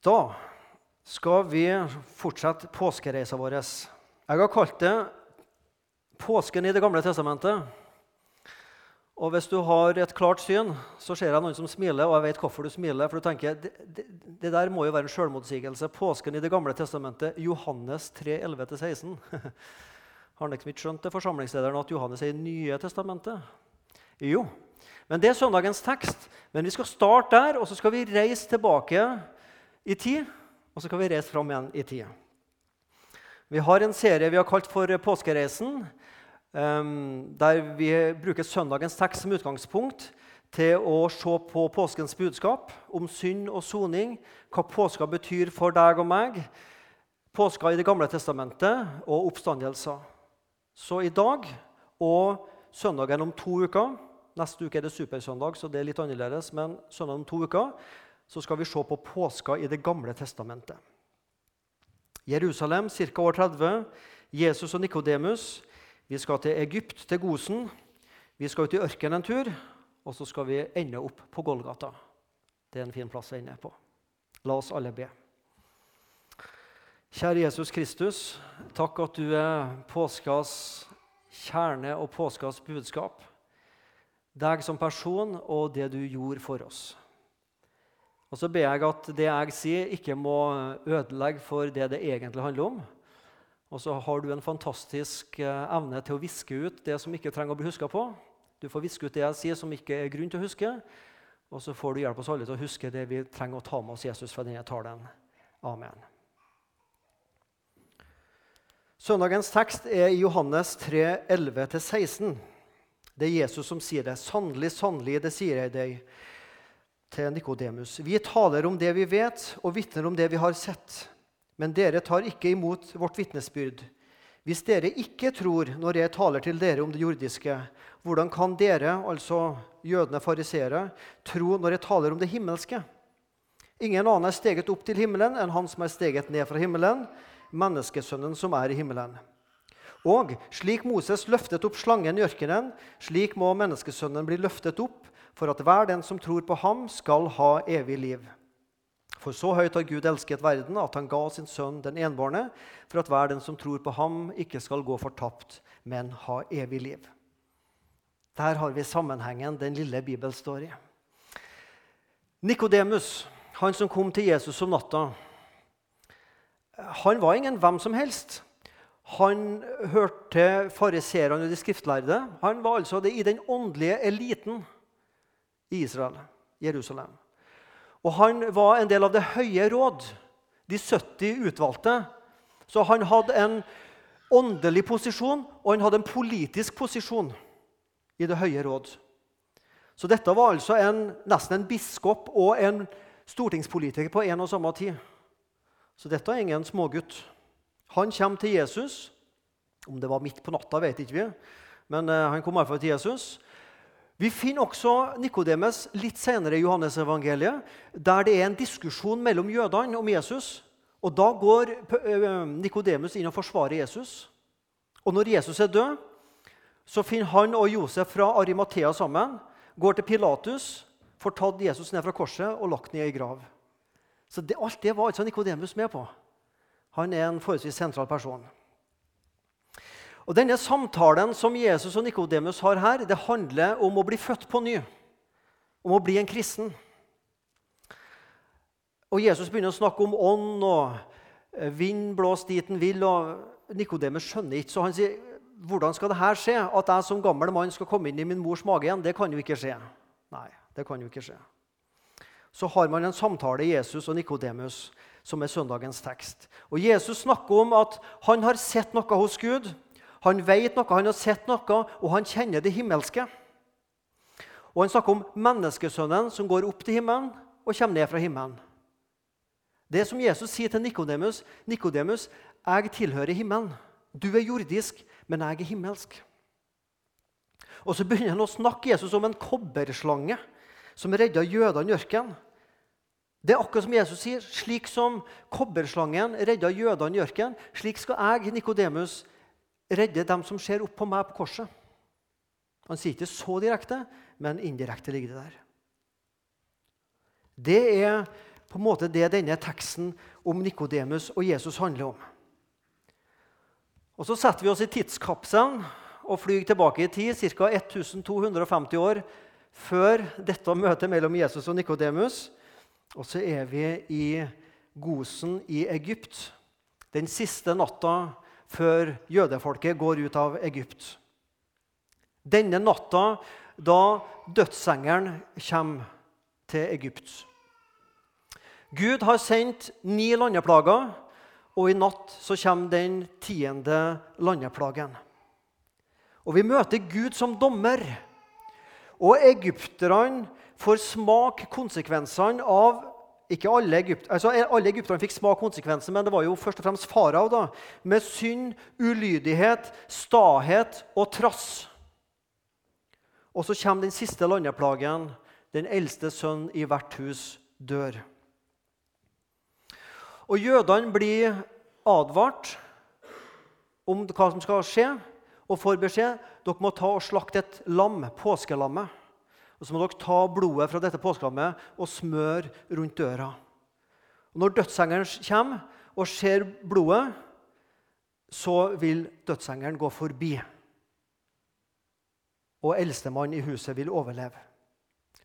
Da skal vi fortsette påskereisa vår. Jeg har kalt det 'Påsken i Det gamle testamentet'. Og Hvis du har et klart syn, så ser jeg noen som smiler, og jeg vet hvorfor du smiler. For du tenker, det, det, det der må jo være en selvmotsigelse. Påsken i Det gamle testamentet, Johannes 3, 11-16. Har han ikke skjønt det, forsamlingslederen, at Johannes er i Nye testamentet? Jo, men det er søndagens tekst. Men vi skal starte der, og så skal vi reise tilbake i tid, og så kan vi reise fram igjen i tid. Vi har en serie vi har kalt for Påskereisen, ehm, der vi bruker søndagens tekst som utgangspunkt til å se på påskens budskap om synd og soning, hva påska betyr for deg og meg, påska i Det gamle testamentet og oppstandelser. Så i dag og søndagen om to uker Neste uke er det supersøndag, så det er litt annerledes, men søndag om to uker så skal vi se på påska i Det gamle testamentet. Jerusalem, ca. år 30. Jesus og Nikodemus. Vi skal til Egypt, til Gosen. Vi skal ut i ørkenen en tur, og så skal vi ende opp på Golgata. Det er en fin plass å ende på. La oss alle be. Kjære Jesus Kristus, takk at du er påskas kjerne og påskas budskap. Deg som person og det du gjorde for oss. Og så ber jeg at det jeg sier, ikke må ødelegge for det det egentlig handler om. Og så har du en fantastisk eh, evne til å viske ut det som ikke trenger å bli huska på. Du får viske ut det jeg sier som ikke er grunn til å huske. Og så får du hjelpe oss alle til å huske det vi trenger å ta med oss Jesus fra denne talen. Amen. Søndagens tekst er i Johannes 3, 11-16. Det er Jesus som sier det. Sannelig, sannelig, det sier jeg deg til Nikodemus. Vi taler om det vi vet, og vitner om det vi har sett. Men dere tar ikke imot vårt vitnesbyrd. Hvis dere ikke tror når jeg taler til dere om det jordiske, hvordan kan dere, altså jødene fariseere, tro når jeg taler om det himmelske? Ingen annen er steget opp til himmelen enn han som er steget ned fra himmelen, menneskesønnen som er i himmelen. Og slik Moses løftet opp slangen i ørkenen, slik må menneskesønnen bli løftet opp, for at hver den som tror på ham, skal ha evig liv. For så høyt har Gud elsket verden, at han ga sin sønn den enbårne, for at hver den som tror på ham, ikke skal gå fortapt, men ha evig liv. Der har vi sammenhengen den lille i. Nikodemus, han som kom til Jesus om natta, han var ingen hvem som helst. Han hørte fariserene og de skriftlærde. Han var altså i den åndelige eliten i Israel, Jerusalem. Og han var en del av det høye råd, de 70 utvalgte. Så han hadde en åndelig posisjon og han hadde en politisk posisjon i det høye råd. Så dette var altså en, nesten en biskop og en stortingspolitiker på en og samme tid. Så dette er ingen smågutt. Han kommer til Jesus. Om det var midt på natta, vet ikke vi. Men uh, han kom iallfall til Jesus. Vi finner også Nikodemes litt senere i Johannes-evangeliet, der det er en diskusjon mellom jødene om Jesus. Og Da går eh, Nikodemus inn og forsvarer Jesus. Og Når Jesus er død, så finner han og Josef fra Arimathea sammen, går til Pilatus, får tatt Jesus ned fra korset og lagt ned i grav. Så det, Alt det var altså Nikodemus med på. Han er en forholdsvis sentral person. Og Denne samtalen som Jesus og Nikodemus har her, det handler om å bli født på ny. Om å bli en kristen. Og Jesus begynner å snakke om ånd og vind blås dit den vil. og Nikodemus skjønner ikke, så han sier hvordan skal det her skje? At jeg som gammel mann skal komme inn i min mors mage igjen? Det kan jo ikke skje. Nei, det kan jo ikke skje. Så har man en samtale, Jesus og Nikodemus, som er søndagens tekst. Og Jesus snakker om at han har sett noe hos Gud. Han vet noe, han har sett noe, og han kjenner det himmelske. Og Han snakker om menneskesønnen som går opp til himmelen og kommer ned fra himmelen. Det som Jesus sier til Nikodemus, Nikodemus, jeg tilhører himmelen. Du er jordisk, men jeg er himmelsk. Og Så begynner han å snakke Jesus om en kobberslange som redda jødene i ørkenen. Det er akkurat som Jesus sier. Slik som kobberslangen redda jødene i ørkenen, slik skal jeg, Nikodemus, redde dem som ser opp på meg på korset. Han sier ikke så direkte, men indirekte ligger det der. Det er på en måte det denne teksten om Nikodemus og Jesus handler om. Og Så setter vi oss i tidskapselen og flyr tilbake i tid, ca. 1250 år før dette møtet mellom Jesus og Nikodemus. Og så er vi i Gosen i Egypt, den siste natta før jødefolket går ut av Egypt. Denne natta da dødsengelen kommer til Egypt. Gud har sendt ni landeplager, og i natt så kommer den tiende landeplagen. Og vi møter Gud som dommer. Og egypterne får smake konsekvensene av ikke alle, Egypt, altså alle egypterne fikk smake konsekvenser, men det var jo først og fremst farao. da, Med synd, ulydighet, stahet og trass. Og så kommer den siste landeplagen. Den eldste sønn i hvert hus dør. Og jødene blir advart om hva som skal skje, og får beskjed dere må ta og slakte et lam, påskelammet. Og så må dere ta blodet fra dette påskelammet og smøre rundt døra. Og når dødsengelen kommer og ser blodet, så vil dødsengelen gå forbi. Og eldstemann i huset vil overleve.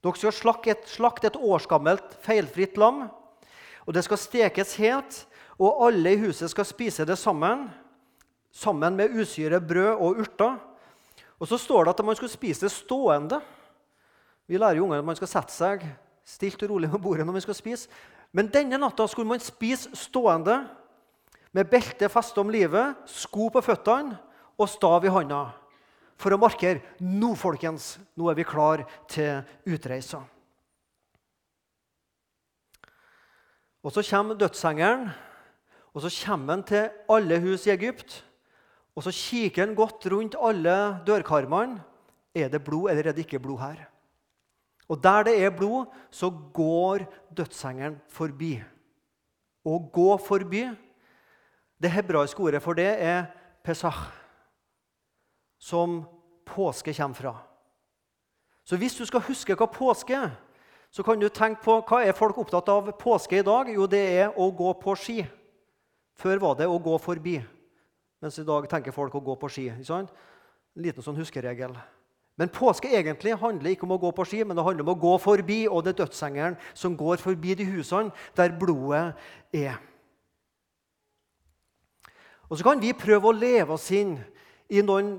Dere skal slakte et, slakt et årsgammelt, feilfritt lam. Og det skal stekes helt, og alle i huset skal spise det sammen. Sammen med usyre brød og urter. Og så står det at man skal spise det stående. Vi lærer jo ungene at man skal sette seg stilt og rolig ved bordet når man skal spise. Men denne natta skulle man spise stående, med belte festet om livet, sko på føttene og stav i hånda. For å markere nå, folkens, nå er vi klar til utreisa. Og Så kommer dødsengelen, og så kommer han til alle hus i Egypt. Og Så kikker han godt rundt alle dørkarmene. Er det blod, eller er det ikke blod her? Og der det er blod, så går dødsengelen forbi. Å gå forbi Det hebraiske ordet for det er pesach, som påske kommer fra. Så hvis du skal huske hva påske er, så kan du tenke på hva er folk opptatt av påske i dag. Jo, det er å gå på ski. Før var det å gå forbi, mens i dag tenker folk å gå på ski. En liten sånn huskeregel. Men påske egentlig handler ikke om å gå på ski, men det handler om å gå forbi, og det er dødsengelen som går forbi de husene der blodet er. Og Så kan vi prøve å leve oss inn i noen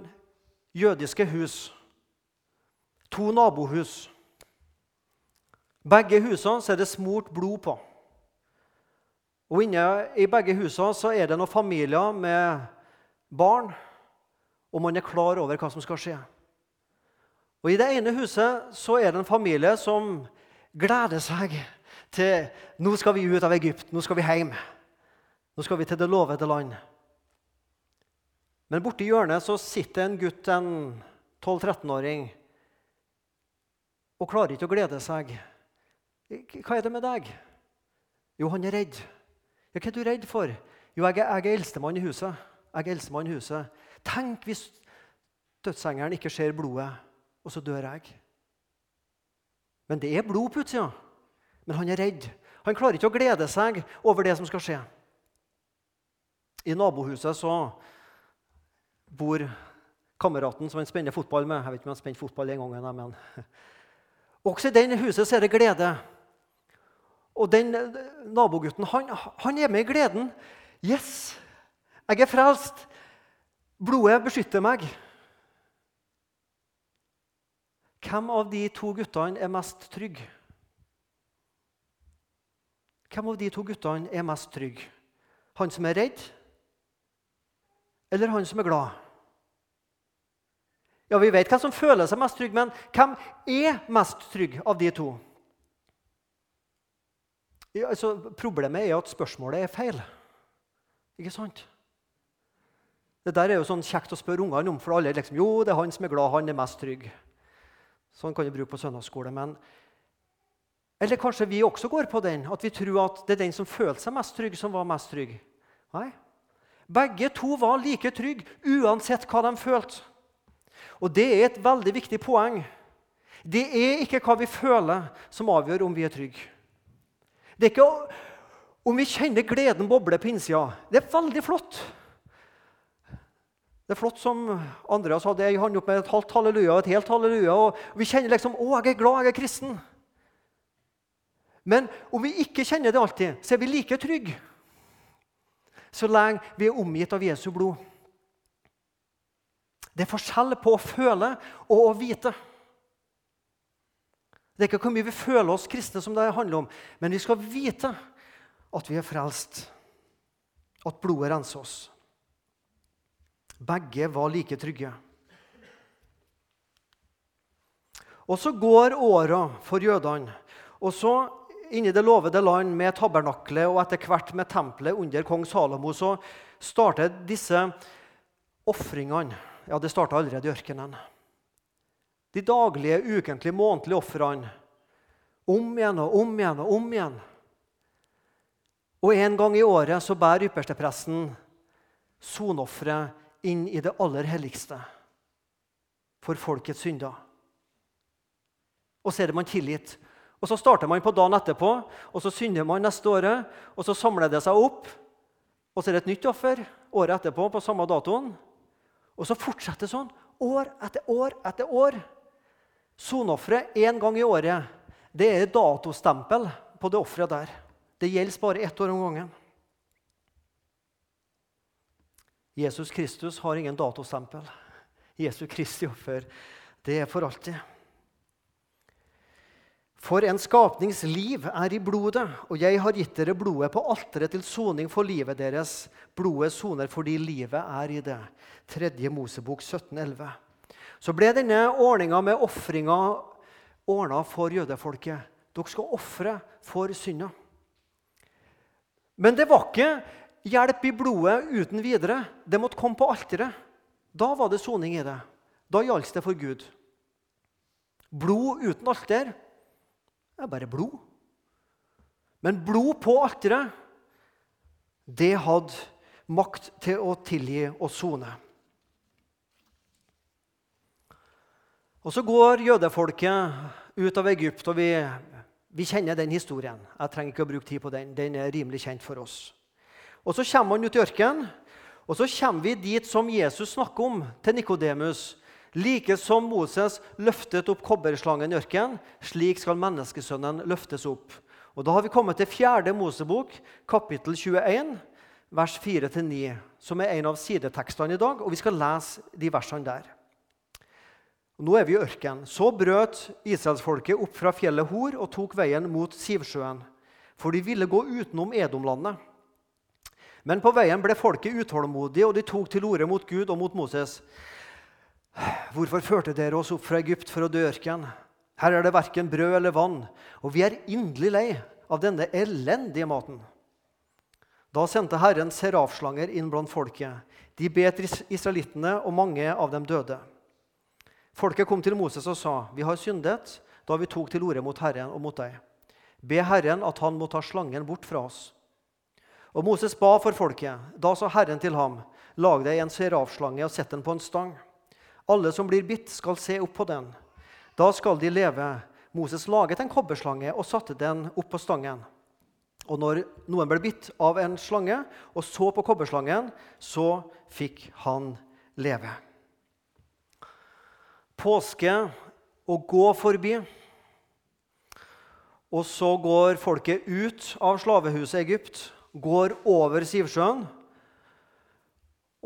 jødiske hus. To nabohus. Begge husene er det smurt blod på. Og Inne i begge husene er det noen familier med barn, og man er klar over hva som skal skje. Og I det ene huset så er det en familie som gleder seg til nå skal vi ut av Egypt, nå skal vi hjem. Nå skal vi til det lovede land. Men borti hjørnet så sitter en gutt, en 12-13-åring, og klarer ikke å glede seg. Hva er det med deg? Jo, han er redd. Ja, hva er du redd for? Jo, jeg er, er eldstemann i huset. Jeg er eldstemann i huset. Tenk hvis dødsengelen ikke ser blodet og så dør jeg. Men det er blod på utsida. Men han er redd. Han klarer ikke å glede seg over det som skal skje. I nabohuset så bor kameraten som han spenner fotball med. Jeg vet ikke om han spenner fotball en gang, men Også i det huset så er det glede. Og den nabogutten han, han er med i gleden. Yes, jeg er frelst. Blodet beskytter meg. Hvem av de to guttene er mest trygg? Hvem av de to guttene er mest trygg? Han som er redd, eller han som er glad? Ja, Vi vet hvem som føler seg mest trygg, men hvem er mest trygg av de to? Ja, altså, problemet er at spørsmålet er feil. Ikke sant? Det der er jo sånn kjekt å spørre ungene om, for alle er liksom, jo, det er han som er glad, han er mest trygg. Sånn kan du bruke på søndagsskole. Men eller kanskje vi også går på den, at vi tror at det er den som følte seg mest trygg, som var mest trygg. Nei. Begge to var like trygge, uansett hva de følte. Og det er et veldig viktig poeng. Det er ikke hva vi føler, som avgjør om vi er trygge. Det er ikke om vi kjenner gleden boble på innsida. Det er veldig flott. Det er flott som Andreas hadde ei hånd opp med et halvt halleluja og et helt halleluja. og Vi kjenner liksom 'Å, jeg er glad, jeg er kristen'. Men om vi ikke kjenner det alltid, så er vi like trygge så lenge vi er omgitt av Jesu blod. Det er forskjell på å føle og å vite. Det er ikke hvor mye vi føler oss kristne, som det handler om, men vi skal vite at vi er frelst, at blodet renser oss. Begge var like trygge. Og så går åra for jødene. Og så inni det lovede land med tabernaklet og etter hvert med tempelet under kong Salomo, så starter disse ofringene. Ja, det starta allerede i ørkenen. De daglige, ukentlige, månedlige ofrene. Om igjen og om igjen og om igjen. Og en gang i året så bærer ypperstepresten sonofferet inn i det aller helligste for folkets synder. Og så er det man tilgitt og Så starter man på dagen etterpå, og så synder man neste året. og Så samler det seg opp, og så er det et nytt offer året etterpå. på samme datoen. Og så fortsetter det sånn år etter år etter år. Soneofferet én gang i året det er datostempel på det offeret der. Det gjelder bare ett år om gangen. Jesus Kristus har ingen datostempel. Jesu Kristi offer, det er for alltid. For en skapnings liv er i blodet, og jeg har gitt dere blodet på alteret til soning for livet deres. Blodet soner fordi livet er i det. 3. Mosebok 1711. Så ble denne ordninga med ofringa ordna for jødefolket. Dere skal ofre for synda. Men det var ikke hjelp i blodet uten videre. Det måtte komme på alteret. Da var det soning i det. Da gjaldt det for Gud. Blod uten alter er bare blod. Men blod på alteret, det hadde makt til å tilgi og sone. Og Så går jødefolket ut av Egypt, og vi, vi, kjenner den historien. Jeg trenger ikke å bruke tid på den. Den er rimelig kjent for oss. Og Så kommer han ut i ørkenen, og så kommer vi dit som Jesus snakker om til Nikodemus. Like som Moses løftet opp kobberslangen i ørkenen, slik skal menneskesønnen løftes opp. Og Da har vi kommet til fjerde Mosebok, kapittel 21, vers 4-9, som er en av sidetekstene i dag, og vi skal lese de versene der. Nå er vi i ørkenen. Så brøt israelsfolket opp fra fjellet Hor og tok veien mot Sivsjøen, for de ville gå utenom Edomlandet. Men på veien ble folket utålmodige, og de tok til orde mot Gud og mot Moses. Hvorfor førte dere oss opp fra Egypt for å dø ørken? Her er det verken brød eller vann, og vi er inderlig lei av denne elendige maten. Da sendte Herren serafslanger inn blant folket. De bet israelittene, og mange av dem døde. Folket kom til Moses og sa, 'Vi har syndet da vi tok til orde mot Herren og mot deg.' 'Be Herren at han må ta slangen bort fra oss.' Og Moses ba for folket. Da sa Herren til ham, 'Lag deg en serafslange og sett den på en stang.' Alle som blir bitt, skal se opp på den. Da skal de leve. Moses laget en kobberslange og satte den opp på stangen. Og når noen ble bitt av en slange og så på kobberslangen, så fikk han leve. Påske å gå forbi. Og så går folket ut av slavehuset Egypt, går over Sivsjøen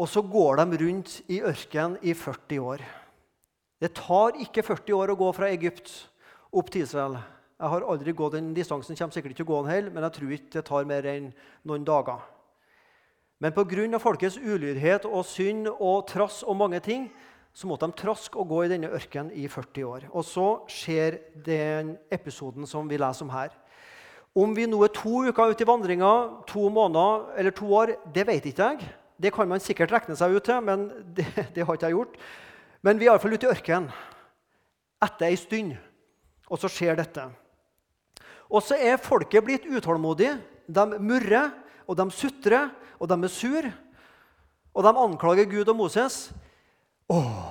og så går de rundt i ørkenen i 40 år. Det tar ikke 40 år å gå fra Egypt opp til Israel. Jeg har aldri gått den distansen, kommer sikkert ikke til å gå den heller, men jeg tror ikke det tar mer enn noen dager. Men pga. folkets ulydighet og synd og trass og mange ting så måtte de traske og gå i denne ørkenen i 40 år. Og så skjer den episoden som vi leser om her. Om vi nå er to uker ute i vandringa, to måneder eller to år, det vet ikke jeg. Det kan man sikkert regne seg ut til, men det, det har ikke jeg gjort. Men vi er iallfall ute i ørkenen etter ei stund, og så skjer dette. Og så er folket blitt utålmodig. De murrer, og de sutrer, og de er sur. Og de anklager Gud og Moses. Åh,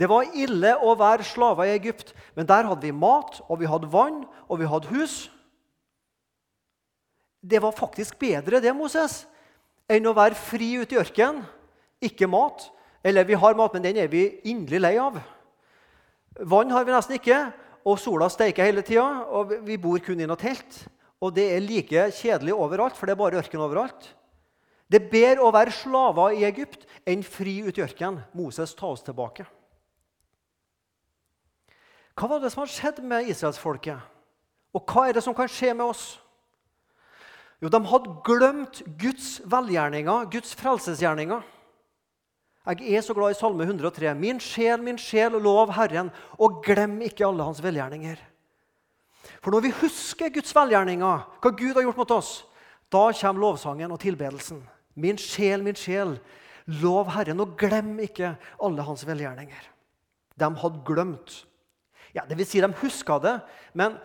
det var ille å være slaver i Egypt, men der hadde vi mat, og vi hadde vann, og vi hadde hus. Det var faktisk bedre, det, Moses, enn å være fri ute i ørkenen. Ikke mat. Eller vi har mat, men den er vi inderlig lei av. Vann har vi nesten ikke, og sola steiker hele tida. Og vi bor kun i noe telt. Og det er like kjedelig overalt, for det er bare ørken overalt. Det er bedre å være slaver i Egypt enn fri ute i ørkenen. Moses, ta oss tilbake. Hva var det som har skjedd med israelsfolket? Og hva er det som kan skje med oss? Jo, de hadde glemt Guds velgjerninger, Guds frelsesgjerninger. Jeg er så glad i Salme 103. Min sjel, min sjel, lov Herren, og glem ikke alle hans velgjerninger. For når vi husker Guds velgjerninger, hva Gud har gjort mot oss, da kommer lovsangen og tilbedelsen. Min sjel, min sjel, lov Herren, og glem ikke alle hans velgjerninger. De hadde glemt. Ja, det vil si, de huska det, men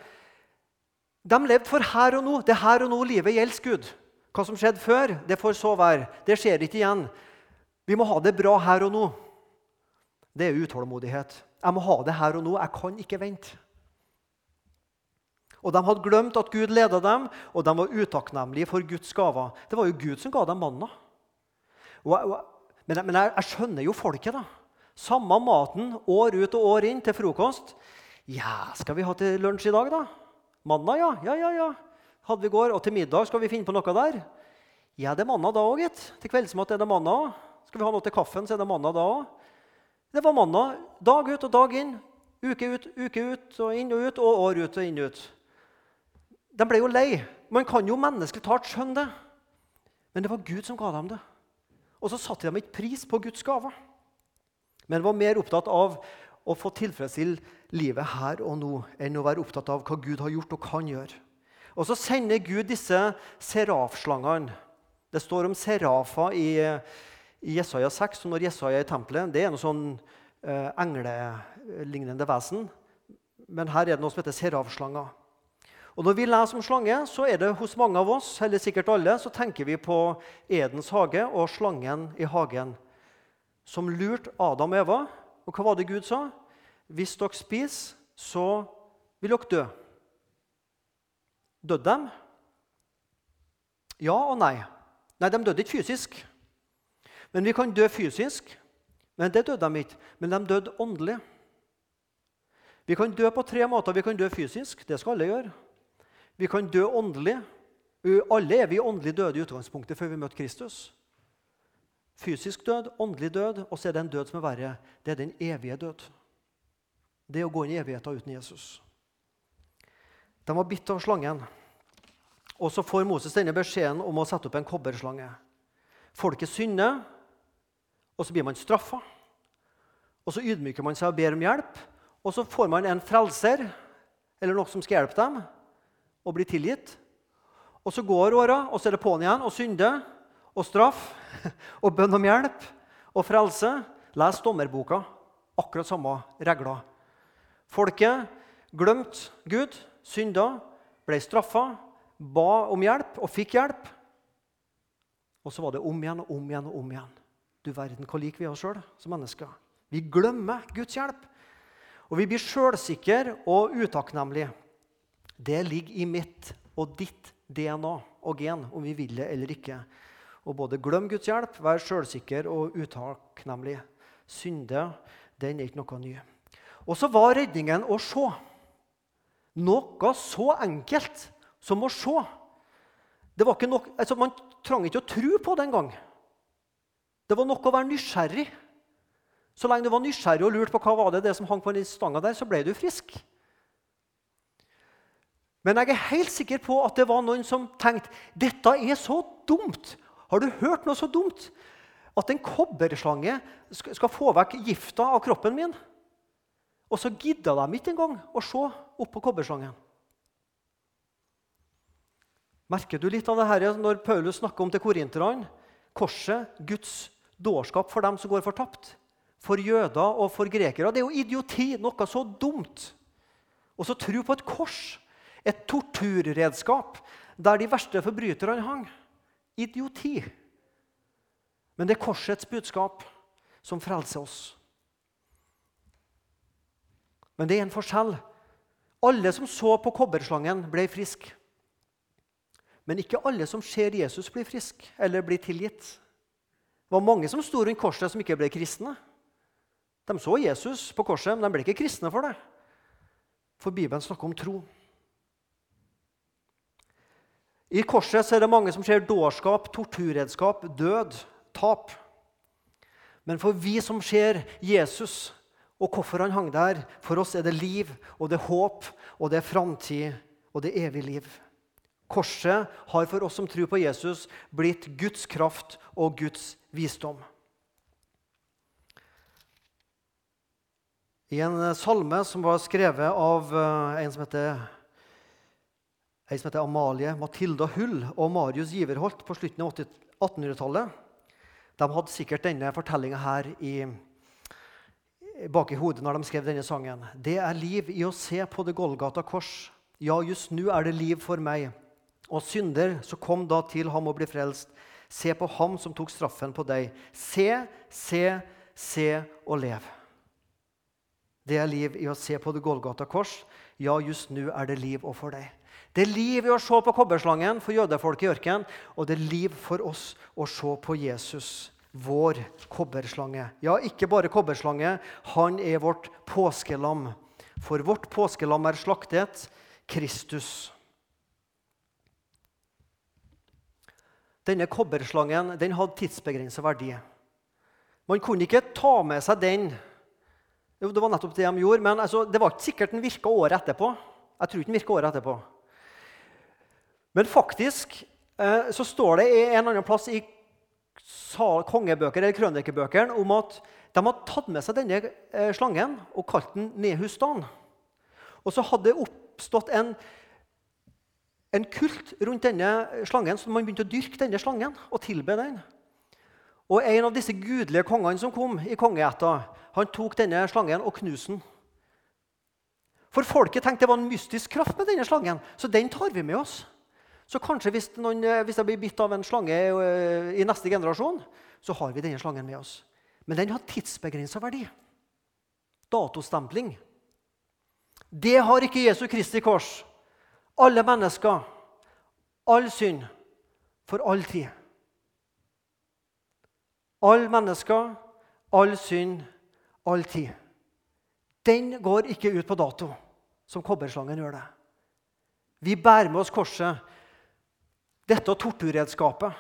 de levde for her og nå. Det er her og nå livet gjelder Gud. Hva som skjedde før, det får så være. Det skjer ikke igjen. Vi må ha det bra her og nå. Det er utålmodighet. Jeg må ha det her og nå. Jeg kan ikke vente. Og De hadde glemt at Gud leda dem, og de var utakknemlige for Guds gaver. Det var jo Gud som ga dem manna. Men, men jeg, jeg, skjønner jo folket. da. Samme maten år ut og år inn til frokost. Ja, skal vi ha til lunsj i dag, da? Manna, ja. Ja, ja, ja. Hadde vi går. Og til middag skal vi finne på noe der? Ja, det er manna da òg, gitt. Til kveldsmat er det manna. Skal vi ha noe til kaffen, så er det manna da òg. Det var manna dag ut og dag inn. Uke ut, uke ut og inn og ut, og år ut og inn og ut. De ble jo lei. Man kan jo menneskelig talt skjønne det. Men det var Gud som ga dem det. Og så satte de ikke pris på Guds gaver. Men var mer opptatt av å få tilfredsstille livet her og nå enn å være opptatt av hva Gud har gjort og kan gjøre. Og så sender Gud disse serafslangene. Det står om serafer i, i Jesaja 6. Og når Jesaja er i tempelet, det er noe sånn eh, englelignende vesen. Men her er det noe som heter serafslanger. Og Når vi leser om slange, så er det hos mange av oss eller sikkert alle, så tenker vi på Edens hage og slangen i hagen, som lurte Adam og Eva. Og hva var det Gud sa? Hvis dere spiser, så vil dere dø. Døde de? Ja og nei. Nei, de døde ikke fysisk. Men vi kan dø fysisk. Men det døde de ikke. Men de døde åndelig. Vi kan dø på tre måter. Vi kan dø fysisk. Det skal alle gjøre. Vi kan dø åndelig. Alle er vi åndelig døde i utgangspunktet før vi møtte Kristus. Fysisk død, åndelig død, og så er det en død som er verre. Det er den evige død. Det å gå inn i evigheten uten Jesus. De var bitt av slangen. Og så får Moses denne beskjeden om å sette opp en kobberslange. Folket synder, og så blir man straffa. Og så ydmyker man seg og ber om hjelp. Og så får man en frelser eller noe som skal hjelpe dem og blir tilgitt. Og så går åra, og så er det på'n igjen og synde og straff og bønn om hjelp og frelse. Les dommerboka. Akkurat samme regler. Folket glemte Gud, synda, ble straffa, ba om hjelp og fikk hjelp. Og så var det om igjen og om igjen og om igjen. Du verden, hva liker vi oss sjøl som mennesker? Vi glemmer Guds hjelp. Og vi blir sjølsikre og utakknemlige. Det ligger i mitt og ditt DNA og gen, om vi vil det eller ikke. Og både glem Guds hjelp, være sjølsikker og utakknemlig. Synde, den er ikke noe ny. Og så var redningen å se. Noe så enkelt som å se. Det var ikke nok, altså Man trang ikke å tro på det engang. Det var nok å være nysgjerrig. Så lenge du var nysgjerrig og lurte på hva var det, det som hang på den stanga der, så ble du frisk. Men jeg er helt sikker på at det var noen som tenkte dette er så dumt. Har du hørt noe så dumt? At en kobberslange skal få vekk gifta av kroppen min? Og så gidda de ikke engang å se opp på kobberslangen. Merker du litt av det her når Paulus snakker om til korinterne? Korset, Guds dårskap for dem som går fortapt. For jøder og for grekere. Det er jo idioti, noe så dumt. Og så tro på et kors et torturredskap der de verste forbryterne hang. Idioti. Men det er korsets budskap som frelser oss. Men det er en forskjell. Alle som så på kobberslangen, ble friske. Men ikke alle som ser Jesus, blir friske eller blir tilgitt. Det var mange som sto rundt korset, som ikke ble kristne. De så Jesus på korset, men de ble ikke kristne for det. For Bibelen snakker om tro. I korset er det mange som ser dårskap, torturredskap, død, tap. Men for vi som ser Jesus, og hvorfor han hang der, for oss er det liv, og det er håp, og det er framtid, og det er evig liv. Korset har for oss som tror på Jesus, blitt Guds kraft og Guds visdom. I en salme som var skrevet av eh, en som heter, en som heter Amalie Matilda Hull og Marius Giverholt på slutten av 1800-tallet De hadde sikkert denne fortellinga her i, bak i hodet når de skrev denne sangen. Det er liv i å se på det Golgata kors. Ja, just nå er det liv for meg. Og synder, så kom da til ham og bli frelst. Se på ham som tok straffen på deg. Se, se, se og lev. Det er liv i å se på det Golgata kors. Ja, just nå er det liv og for deg. Det er liv i å se på kobberslangen for jødefolket i ørkenen, og det er liv for oss å se på Jesus, vår kobberslange. Ja, ikke bare kobberslange, han er vårt påskelam. For vårt påskelam er slaktet, Kristus. Denne kobberslangen den hadde tidsbegrensa verdi. Man kunne ikke ta med seg den. Jo, det var nettopp det de gjorde, men altså, det var ikke sikkert den virka året etterpå. Jeg tror ikke den virka året etterpå. Men faktisk eh, så står det en annen plass i kongebøker eller krønikebøkene om at de hadde tatt med seg denne eh, slangen og kalt den Nehustan. Og så hadde det oppstått en en kult rundt denne slangen, så man begynte å dyrke denne slangen og tilbe den. Og En av disse gudelige kongene som kom i kongeætta, han tok denne slangen og knuste den. For folket tenkte det var en mystisk kraft med denne slangen, så den tar vi med oss. Så kanskje hvis, noen, hvis jeg blir bitt av en slange eh, i neste generasjon, så har vi denne slangen med oss. Men den har tidsbegrensa verdi. Datostempling. Det har ikke Jesu Kristi kors alle mennesker, all synd, for all tid. Alle mennesker, all synd, all tid. Den går ikke ut på dato, som kobberslangen gjør det. Vi bærer med oss korset, dette torturredskapet,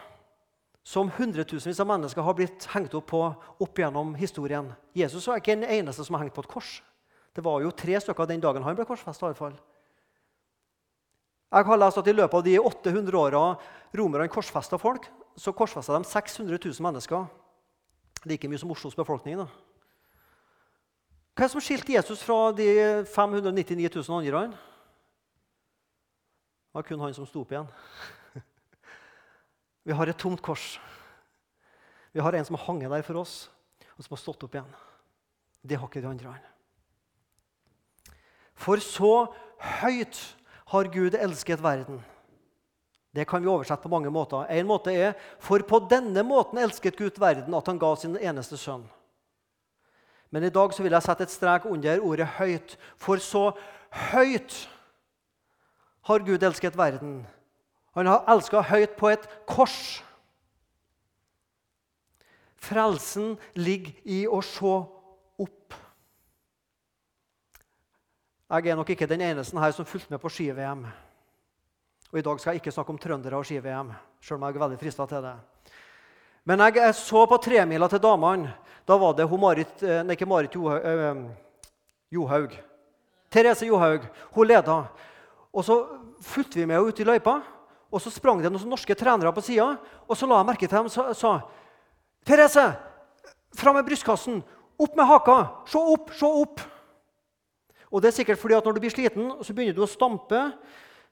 som hundretusenvis av mennesker har blitt hengt opp på opp gjennom historien. Jesus var ikke den eneste som har hengt på et kors. Det var jo tre stykker den dagen han ble korsfesta. Jeg har lest at I løpet av de 800 åra romerne korsfesta folk, så korsfesta de 600 000 mennesker. Like mye som Oslos befolkning. da. Hva er det som skilte Jesus fra de 599 000 andre? Det var kun han som sto opp igjen. Vi har et tomt kors. Vi har en som har hanget der for oss, og som har stått opp igjen. Det har ikke de andre. For så høyt har Gud elsket verden. Det kan vi oversette på mange måter. En måte er for på denne måten elsket Gud verden at han ga sin eneste sønn. Men i dag så vil jeg sette et strek under ordet 'høyt'. For så høyt har Gud elsket verden. Han har elska høyt på et kors. Frelsen ligger i å se opp. Jeg er nok ikke den eneste her som fulgte med på ski-VM. Og I dag skal jeg ikke snakke om trøndere og ski-VM, selv om jeg er veldig frista til det. Men jeg så på tremila til damene. Da var det hun Marit, eh, nei, ikke Marit Johaug, Johaug. Therese Johaug. Hun leda. Og så fulgte vi med henne ut i løypa. Og så sprang det noen norske trenere på sida. Og så la jeg merke til dem og sa Therese, fram med brystkassen! Opp med haka! Se opp! Se opp! Og det er sikkert fordi at Når du blir sliten, så begynner du å stampe.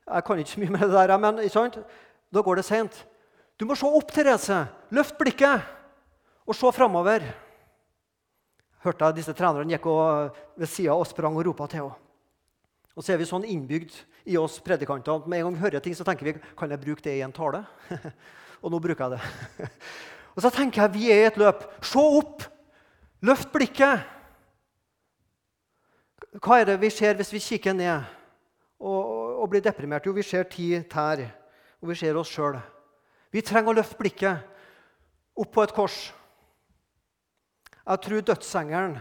Jeg kan ikke så mye med det der, men da går det seint. Du må se opp, Therese. Løft blikket og se framover. Hørte jeg disse trenerne gikk ved sida og sprang og ropa til henne. Og så er vi sånn innbygd i oss predikanter med en gang vi hører ting, så tenker vi kan jeg bruke det i en tale. og nå bruker jeg det. og så tenker jeg vi er i et løp. Se opp! Løft blikket! Hva er det vi ser hvis vi kikker ned og, og, og blir deprimert? Jo, vi ser ti tær og vi ser oss sjøl. Vi trenger å løfte blikket opp på et kors. Jeg tror dødsengelen,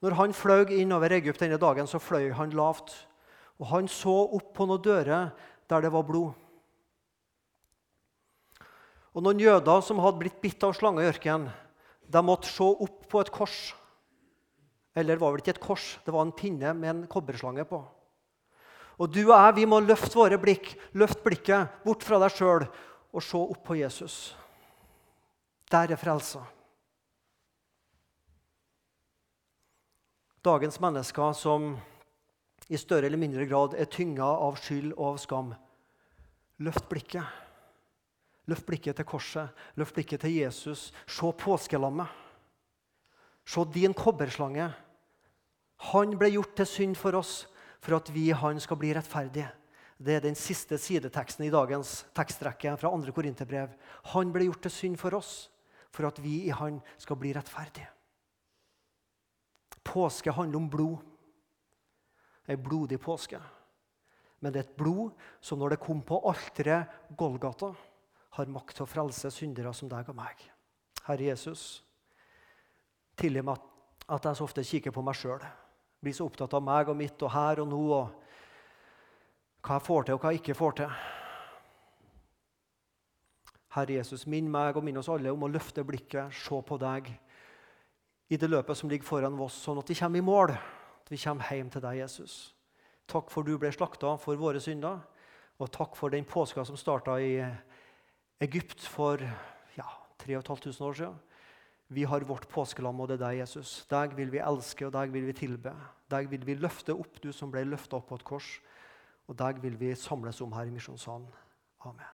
når han fløy innover Egypt denne dagen, så fløy han lavt. Og han så opp på noen dører der det var blod. Og Noen jøder som hadde blitt bitt av slange i ørkenen, de måtte se opp på et kors. Eller det var vel ikke et kors, det var en pinne med en kobberslange på. Og du og jeg vi må løfte våre blikk, løfte blikket bort fra deg sjøl og se opp på Jesus. Der er frelsa. Dagens mennesker som i større eller mindre grad er tynga av skyld og av skam. Løft blikket. Løft blikket til korset, løft blikket til Jesus. Se påskelammet. Se din kobberslange. Han ble gjort til synd for oss for at vi i han skal bli rettferdige. Det er den siste sideteksten i dagens tekstrekke fra 2. Korinterbrev. Han ble gjort til synd for oss for at vi i han skal bli rettferdige. Påske handler om blod. Ei blodig påske. Men det er et blod som når det kom på alteret Golgata, har makt til å frelse syndere som deg og meg. Herre Jesus, tilgi meg at jeg så ofte kikker på meg sjøl. Blir så opptatt av meg og mitt og her og nå og hva jeg får til, og hva jeg ikke får til. Herre Jesus, minn meg og minn oss alle om å løfte blikket, se på deg i det løpet som ligger foran oss, sånn at vi kommer i mål, at vi kommer hjem til deg, Jesus. Takk for du ble slakta for våre synder, og takk for den påska som starta i Egypt for ja, 3500 år siden. Vi har vårt påskelam, og det er deg, Jesus. Deg vil vi elske, og deg vil vi tilbe. Deg vil vi løfte opp, du som ble løfta opp på et kors. Og deg vil vi samles om her i misjonssalen. Amen.